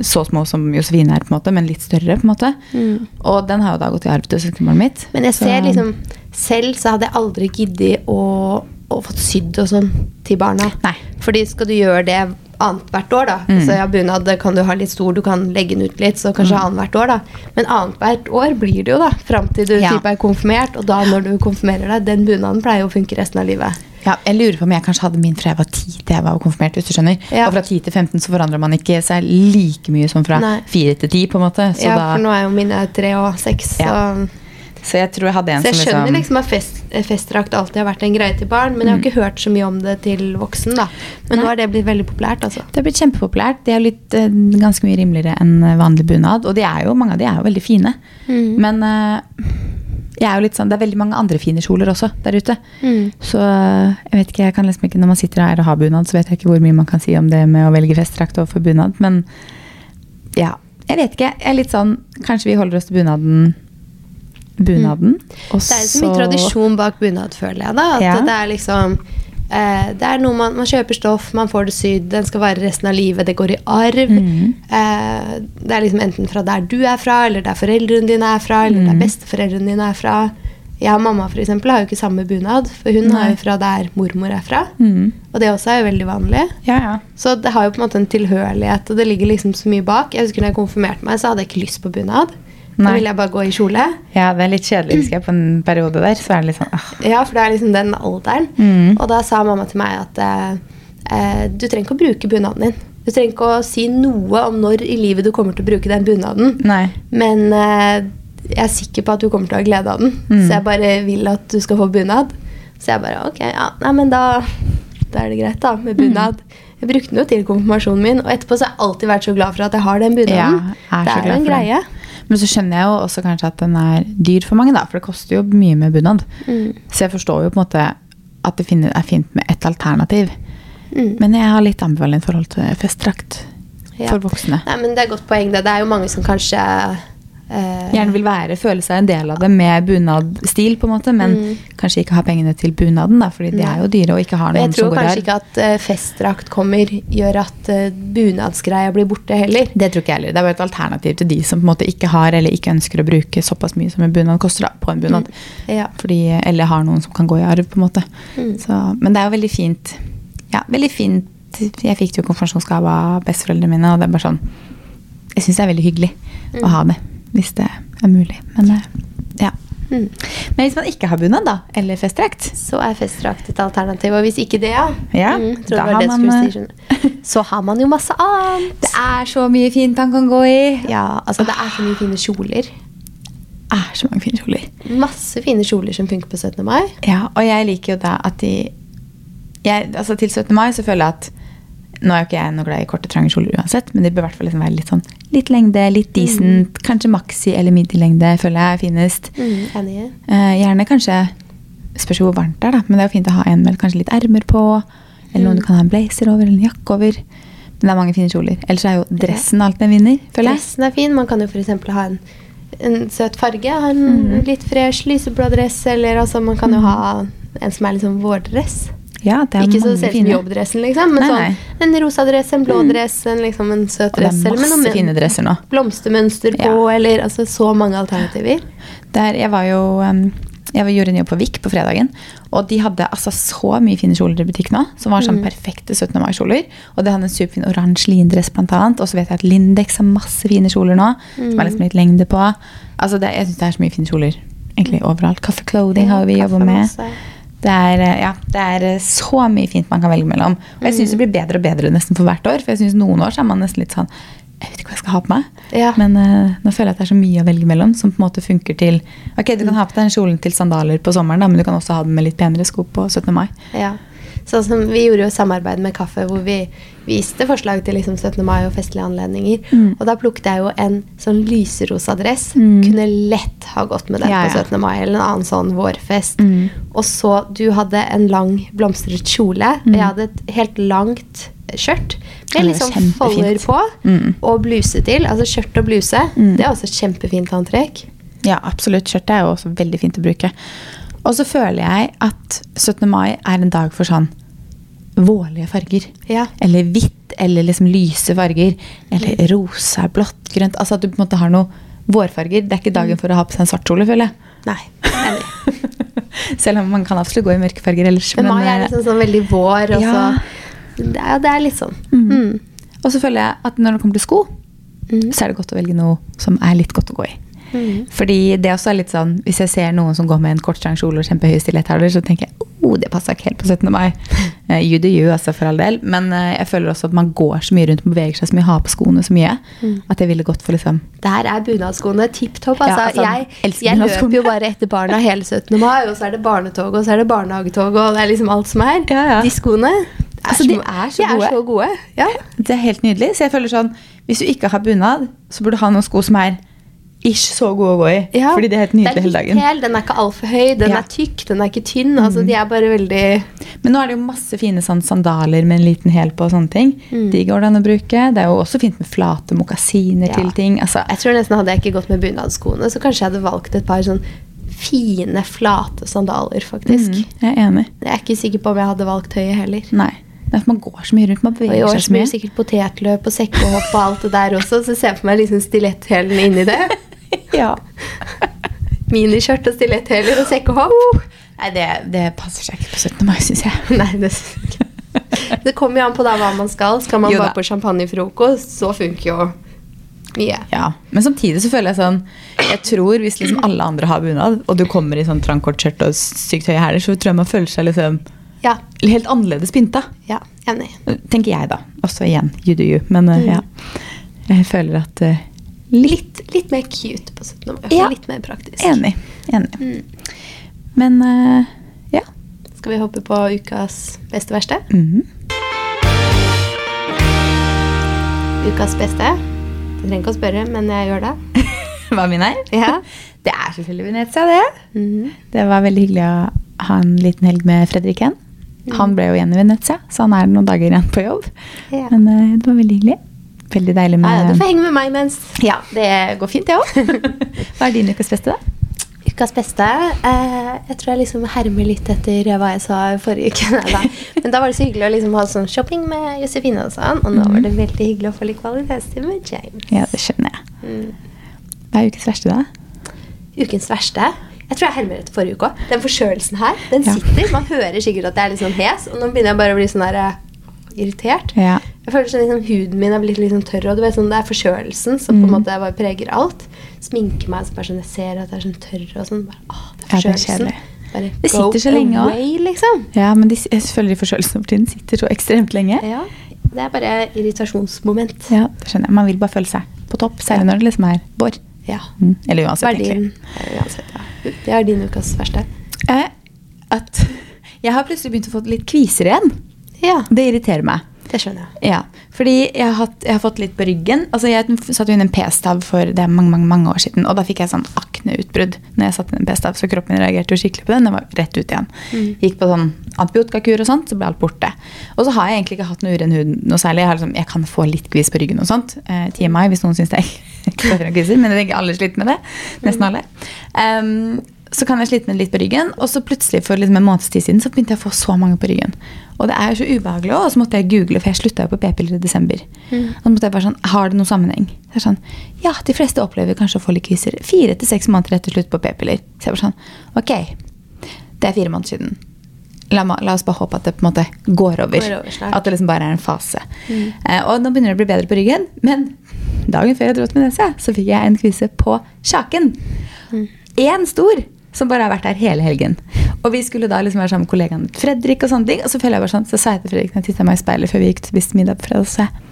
så små som Josefine er, på en måte, men litt større. på en måte. Mm. Og den har jo da gått i arv til søskenbarnet mitt. Men jeg så- ser liksom Selv så hadde jeg aldri giddet å, å fått sydd og sånn til barna. Nei. Fordi skal du gjøre det annethvert år, da Mm. Så ja, Bunad kan du ha litt stor, du kan legge den ut litt, så kanskje Mm. annethvert år. da Men annethvert år blir det jo, da. Fram til du Ja. er konfirmert. Og da når du konfirmerer deg, den bunaden pleier jo å funke resten av livet. Ja, jeg lurer på om jeg kanskje hadde min fra jeg var 10 til jeg var konfirmert. hvis du skjønner. Ja. Og fra 10 til 15 så forandrer man ikke seg like mye som fra Nei. 4 til 10. på en måte. Så, ja, da, For nå er jo mine 3 og seks. Ja. Så, så jeg tror jeg hadde en så jeg skjønner liksom, liksom at fest, festdrakt alltid har vært en greie til barn, men jeg har ikke hørt så mye om det til voksen. da Men nå har det blitt veldig populært. altså Det har blitt kjempepopulært. De er litt, uh, ganske mye rimeligere enn vanlig bunad. Og de er jo, mange av de er jo veldig fine. Mm. Men uh, jeg er jo litt sånn, det er veldig mange andre fine kjoler også der ute. Mm. Så eh, jeg vet ikke, jeg kan liksom ikke, når man sitter her og har bunad, så vet jeg ikke hvor mye man kan si om det med å velge festdrakt overfor bunad. Men ja, jeg vet ikke. Jeg er litt sånn, kanskje vi holder oss til bunaden. Bunaden. og Det er jo så mye tradisjon bak bunad, føler jeg. da At Ja. det er liksom eh, Det er noe man, man kjøper stoff, man får det sydd, den skal vare resten av livet, det går i arv. Mm. Eh, det er liksom enten fra der du er fra, eller der foreldrene dine er fra, eller mm. der besteforeldrene dine er fra. Jeg og mamma for eksempel, har jo ikke samme bunad, for hun Nei. er jo fra der mormor er fra. Mm. Og det også er jo veldig vanlig. Ja, ja. Så det har jo på en måte en tilhørighet, og det ligger liksom så mye bak. Jeg husker når jeg konfirmerte meg, så hadde jeg ikke lyst på bunad. Da vil jeg bare gå i kjole. ja, det er litt kjedelig, husker jeg, på en periode der. Så er det litt sånn, ah. Ja, for det er liksom den alderen. Mm. Og da sa mamma til meg at eh, eh, du trenger ikke å bruke bunaden din. Du trenger ikke å si noe om når i livet du kommer til å bruke den bunaden. Nei. Men eh, jeg er sikker på at du kommer til å ha glede av den. Mm. Så jeg bare vil at du skal få bunad. Så jeg bare ok, ja, nei, men da, da er det greit, da, med bunad. Jeg brukte den jo til konfirmasjonen min, og etterpå så har jeg alltid vært så glad for at jeg har den bunaden. Ja, er det er jo en greie. den. Men så skjønner jeg jo også kanskje at den er dyr for mange, da. For det koster jo mye med bunad. Mm. Så jeg forstår jo på en måte at det er fint med et alternativ. Mm. Men jeg har litt ambivalent forhold til festdrakt Ja. for voksne. Nei, men Det er et godt poeng. Det. det er jo mange som kanskje Gjerne vil være, føle seg en del av det med bunadstil, på en måte, men Mm. kanskje ikke ha pengene til bunaden, da, fordi de er jo dyre og ikke har noen som går her. Jeg tror kanskje ikke at eh, festdrakt kommer, gjør at uh, bunadsgreia blir borte heller. Det tror ikke jeg heller. Det er bare et alternativ til de som på en måte ikke har eller ikke ønsker å bruke såpass mye som en bunad koster da, på en bunad. Ja. Fordi, eller har noen som kan gå i arv, på en måte. Mm. Så, men det er jo veldig fint. Ja, veldig fint. Jeg fikk jo konfirmasjonsgave av besteforeldrene mine, og det er bare sånn Jeg syns det er veldig hyggelig Mm. å ha det, hvis det er mulig. Men eh, ja. Mm. Men hvis man ikke har bunad, da, eller festdrakt Så er festdrakt et alternativ. Og hvis ikke det, ja, Ja, mm, da har man, si, så har man jo masse annet. [laughs] Det er så mye fint man kan gå i. Ja, altså Det er så mye fine kjoler. Det er så mange fine kjoler. Masse fine kjoler som funker på 17. mai. Ja, og jeg liker jo da at de jeg, altså Til 17. mai så føler jeg at Nå er jo ikke jeg noe glad i korte, trange kjoler uansett, men de bør i hvert fall liksom være litt sånn litt lengde, litt decent. Kanskje maxi eller midi-lengde føler jeg er finest. Mm. Eh, gjerne kanskje Spørs jo hvor varmt det er, da, men det er jo fint å ha en med kanskje litt ermer på. Eller noen du kan ha en blazer over eller en jakke over. Men det er mange fine kjoler. Ellers er jo dressen alltid en vinner, føler jeg. Dressen er fin. Man kan jo f.eks. ha en, en søt farge. Ha en mm. litt fresh lyseblå dress. Eller altså, man kan jo ha en som er sånn vårdress. Ja, det er Ikke så ser ut som jobbdressen, liksom. Men Nei, sånn en rosa dress, en blå dress, en, liksom en søt Og det dress. er masse noe fine dresser nå. blomstermønster på, Ja. eller altså så mange alternativer. Der, jeg var jo um, jeg var- gjorde en jobb på Vik på fredagen, og de hadde altså så mye fine kjoler i butikk nå. Som var sånn perfekte 17. mai-kjoler. Og det hadde en superfin oransje lindress blant annet. Og så vet jeg at Lindex har masse fine kjoler nå. Som er liksom litt lengde på. Altså det, jeg syns det er så mye fine kjoler egentlig overalt. Kaffe Clothing har vi jobba med. masse. Det er, eh, ja, det er eh, så mye fint man kan velge mellom. Og jeg syns det blir bedre og bedre nesten for hvert år. For jeg synes noen år så er man nesten litt sånn Jeg vet ikke hva jeg skal ha på meg. Ja. Men uh, nå føler jeg at det er så mye å velge mellom som på en måte funker til Ok, du kan ha på deg den kjolen til sandaler på sommeren, da, men du kan også ha den med litt penere sko på 17. mai. Ja. Sånn som Vi gjorde jo samarbeid med Kaffe hvor vi viste forslag til liksom 17. mai og festlige anledninger. Mm. Og da plukket jeg jo en sånn lyserosa dress. Mm. Kunne lett ha gått med den Ja, på 17. mai eller en annen sånn vårfest. Mm. Og så du hadde en lang blomstret kjole. Mm. Og jeg hadde et helt langt skjørt Ja, med liksom folder på. Mm. Og bluse til. Altså skjørt og bluse. Mm. Det er også et kjempefint antrekk. Ja, absolutt. Skjørtet er jo også veldig fint å bruke. Og så føler jeg at 17. mai er en dag for sånn vårlige farger. Ja. Eller hvitt, eller liksom lyse farger. Eller rosa, blått, grønt. Altså at du på en måte har noe vårfarger. Det er ikke dagen for å ha på seg en svart kjole, føler jeg. Nei, enig. [laughs] Selv om man kan absolutt gå i mørke farger ellers. Men mai er eh, liksom sånn veldig vår, og Ja. så er, det er litt sånn. Mm. Mm. Og så føler jeg at når det kommer til sko, Mm. så er det godt å velge noe som er litt godt å gå i. Mm. Fordi det også er litt sånn, Hvis jeg ser noen som går med en kortstrang kjole og kjempehøye stiletthæler, så tenker jeg oh, det passer ikke helt på 17. mai. Uh, [laughs] you do you, altså, for all del. Men uh, jeg føler også at man går så mye rundt og beveger seg så mye, har på skoene så mye, Mm. at jeg ville gått for liksom Der er bunadskoene tipp topp. Altså, Ja, altså, jeg jeg løper jo bare etter barna hele 17. mai, og så er det barnetog, og så er det barnehagetog, og det er liksom alt som er. Ja, ja. De skoene er Altså, så- de er så de. Er så gode. Ja. Det er helt nydelig. Så jeg føler sånn Hvis du ikke har bunad, så burde du ha noen sko som er ish så god å gå i. Ja. Fordi det er helt nydelig hele dagen. Hel, den er ikke altfor høy, den Ja. er tykk, den er ikke tynn. Altså, de er bare veldig Men nå er det jo masse fine sånn sandaler med en liten hæl på og sånne ting. Mm. De går det an å bruke. Det er jo også fint med flate mokasiner Ja. til ting. Altså, Jeg tror nesten hadde jeg ikke gått med bunadsskoene, så kanskje jeg hadde valgt et par sånn fine, flate sandaler, faktisk. mm, jeg er enig. Jeg er ikke sikker på om jeg hadde valgt høye heller. Nei. Det er at man går så mye rundt. Man i beveger år seg så så blir mye. det sikkert potetløp og sekkehopp og alt det der også, så ser jeg for meg liksom stiletthælen inni det. [laughs] ja. [laughs] Miniskjørt og stiletthæler og sekkehopp. Nei, det, det passer seg ikke på 17. mai, syns jeg. [laughs] Nei, det synes jeg ikke. Det kommer jo an på da hva man skal. Skal man Jo bare på champagnefrokost, så funker jo mye. Ja, Men samtidig så føler jeg sånn Jeg tror hvis liksom alle andre har bunad, og du kommer i sånn trangt kort skjørt og sykt høye hæler, så tror jeg man føler seg liksom Ja, helt annerledes pynta. ja, enig. Tenker jeg, da. Også igjen, you do you. Men eh, Mm. ja. Jeg føler at uh, Litt Litt, mer cute på 17. mai. Ja. Litt mer praktisk. enig. enig. Mm. Men uh, ja. Skal vi hoppe på ukas beste verste? Mhm. Ukas beste? Du trenger ikke å spørre, men jeg gjør det. [laughs] Hva min er? Ja. Det er selvfølgelig Venezia, det. Mhm. Det var veldig hyggelig å ha en liten helg med Fredrik igjen. Han ble jo igjen i Venezia, så han er noen dager igjen på jobb. Ja. Men uh, det var veldig hyggelig. Veldig deilig Ja, ja, du får henge med meg mens. Ja, det går fint, det òg. [laughs] Hva er din ukas beste, da? Ukas beste. Eh, jeg tror jeg liksom hermer litt etter hva jeg sa forrige uke. Da. Men da var det så hyggelig å liksom ha sånn shopping med Josefine og sånn. Og nå var det veldig hyggelig å få litt kvalitetstid med James. Ja, det skjønner jeg. Mm. Hva er ukens verste, da? Ukens verste. Jeg tror jeg hermer etter forrige uke òg. Den forkjølelsen her, den Ja. sitter. Man hører sikkert at jeg er litt sånn hes, og nå begynner jeg bare å bli sånn der, uh, irritert. Ja. Jeg føler sånn liksom, Huden min er blitt litt sånn tørr, og du vet sånn, det er forkjølelsen som Mm. på en måte bare preger alt. Sminker meg så bare sånn, jeg ser at jeg er sånn tørr og sånn. Bare, åh, det er forkjølelsen. Ja, bare Det sitter så lenge òg. liksom. Ja, men de, jeg føler de forkjølelsene for tiden sitter så ekstremt lenge. Ja, det er bare irritasjonsmoment. Ja, det skjønner jeg. Man vil bare føle seg på topp, særlig når det liksom er vår. Ja. Mm. Eller uansett, Verdien. egentlig. Ja, uansett, ja. Det er din ukas verste. Eh, at jeg har plutselig begynt å få litt kviser igjen. Ja, Det irriterer meg. det skjønner jeg. Ja, fordi jeg har, hatt, jeg har fått litt på ryggen. Altså Jeg satte inn en p-stav for det er mange mange, mange år siden, og da fikk jeg sånn akneutbrudd når jeg satte inn en p-stav, så kroppen min reagerte jo skikkelig på den. Den var rett ut igjen. Mm. Gikk på sånn antibiotikakur og sånt, så ble alt borte. Og så har jeg egentlig ikke hatt noe uren hud noe særlig. Jeg, har liksom, jeg kan få litt kvis på ryggen og sånt. Eh, TMI, hvis noen syns det er [laughs] men jeg tenker alle sliter med det. Nesten alle. Um, så kan jeg slite med det litt på ryggen, og så plutselig for liksom en måneds tid siden så begynte jeg å få så mange på ryggen. Og det er jo så ubehagelig og så måtte jeg google, for jeg slutta jo på p-piller i desember. Mm. Og så måtte jeg bare sånn, Har det noen sammenheng? Det er sånn, Ja, de fleste opplever kanskje å få litt kviser. Fire til seks måneder etter slutt på p-piller. Så jeg bare sånn, ok, det er fire måneder siden. La, la oss bare håpe at det på en måte går over. Går over at det liksom bare er en fase. Mm. Eh, og nå begynner det å bli bedre på ryggen, men dagen før jeg dro til Venezia, så fikk jeg en kvise på kjaken. Mm. Stor, som bare har vært der hele helgen. Og vi skulle da liksom være sammen med kollegaen Fredrik, og sånne ting, og så føler jeg bare sånn, så sa jeg til Fredrik når jeg titta meg i speilet før vi gikk til spiste middag på fredag, så sa jeg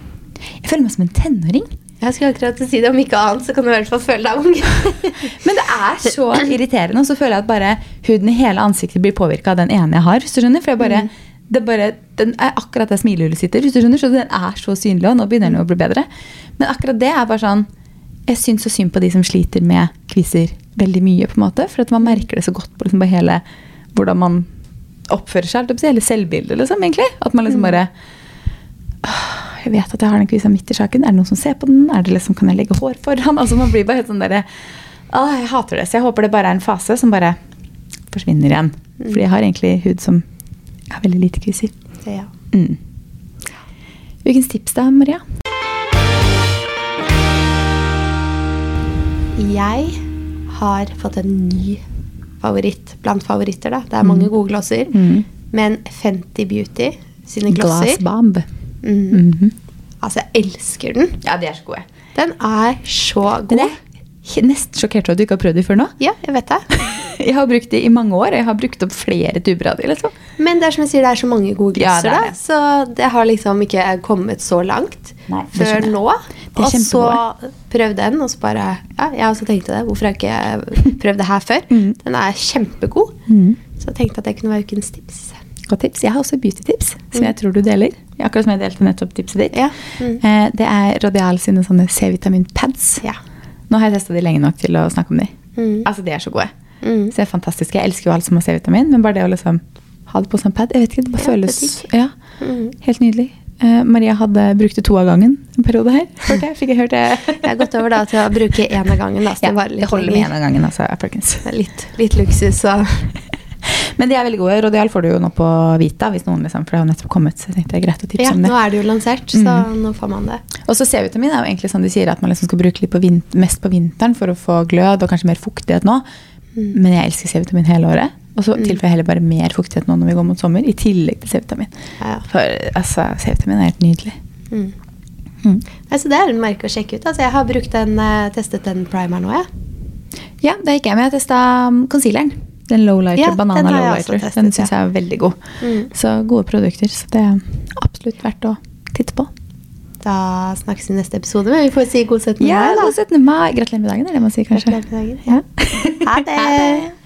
jeg føler meg som en tenåring. Jeg skulle akkurat si det, om ikke annet, så kan du i hvert fall føle deg ung. [laughs] Men det er så irriterende, og så føler jeg at bare huden i hele ansiktet blir påvirka av den ene jeg har. skjønner, for jeg bare, det er bare, Den er akkurat der smilehullet sitter, skjønner, så den er så synlig, og nå begynner den å bli bedre. Men akkurat det er bare sånn Jeg syns så synd på de som sliter med kviser veldig mye, på en måte, for at man merker det så godt på liksom hele hvordan man oppfører seg, hele selvbildet, liksom, egentlig. At man liksom bare «Åh, jeg vet at jeg har den kvisa midt i sjaken. Er det noen som ser på den? Er det liksom, kan jeg legge hår foran? [laughs] Altså, man blir bare helt sånn derre «Åh, Jeg hater det. Så jeg håper det bare er en fase som bare forsvinner igjen. Fordi jeg har egentlig hud som har veldig lite kviser. Ja. Mm. Ukens tips da, Maria? Jeg har fått en ny favoritt blant favoritter. da. Det er mange gode glosser. Mm. Men Fenty Beauty sine glosser Glassbomb. Mm, Mhm. Altså, jeg elsker den. Ja, de er så gode. Den er så Men god. jeg er nesten sjokkert over at du ikke har prøvd de før nå. Ja, jeg vet det. [laughs] Jeg har brukt de i mange år, og jeg har brukt opp flere tuber av de. liksom. Men det er som jeg sier, det er så mange gode Ja, glosser, det. Så det har liksom ikke kommet så langt Nei, før nå. Og så prøv den, og så bare Ja, jeg også tenkte det. Hvorfor har jeg ikke prøvd det her før? [laughs] Mm. Den er kjempegod. Mm. Så jeg tenkte at det kunne være ukens tips. Godt tips. Jeg har også beauty-tips, som jeg tror du deler. Akkurat som jeg delte nettopp tipset ditt. Ja. Mm. Eh, Det er Rodial sine sånne C-vitamin-pads. Ja. Nå har jeg testa de lenge nok til å snakke om de. Mm. Altså, De er så gode. Mm. Så det er fantastisk. Jeg elsker jo alt som har C-vitamin, men bare det å liksom ha det på sånn pad Jeg vet ikke, Det bare Ja, føles det ja, Mm. helt nydelig. Eh, Maria hadde brukte to av gangen en periode her. [laughs] Hørte jeg? Fikk jeg hørt det? Jeg har gått over da til å bruke én av gangen. Da, så Ja, det varer det holder med én av gangen, altså, Litt, litt luksus og Men de er veldig gode. Rodial får du jo nå på Vita, hvis noen liksom, for det har nettopp kommet. Så jeg tenkte det er greit å tipse Ja, om det. nå er det jo lansert, så Mm. nå får man det. Og så C-vitamin er jo egentlig sånn de sier at man liksom skal bruke litt på vin mest på vinteren for å få glød og kanskje mer fuktighet nå. Mm. Men jeg elsker C-vitamin hele året. Og så Mm. tilføyer jeg heller bare mer fuktighet nå når vi går mot sommer, i tillegg til C-vitamin. Ja, ja. For altså, C-vitamin er helt nydelig. Mm. Mm. Nei, så det er en merke å sjekke ut. Altså, jeg har brukt den, eh, testet den primeren nå, jeg. Ja, det gikk jeg med. Jeg testa um, concealeren. Den lowlighter, Ja, banana jeg lowlighter. testet, Den syns jeg er veldig god. Mm. Så gode produkter. Så det er absolutt verdt å titte på. Da snakkes vi i neste episode, men vi får si god 17. Ja, mai, da. god 17. mai. Gratulerer med dagen, er det man sier kanskje. Gratulerer med dagen. Ja. Ha det. [laughs]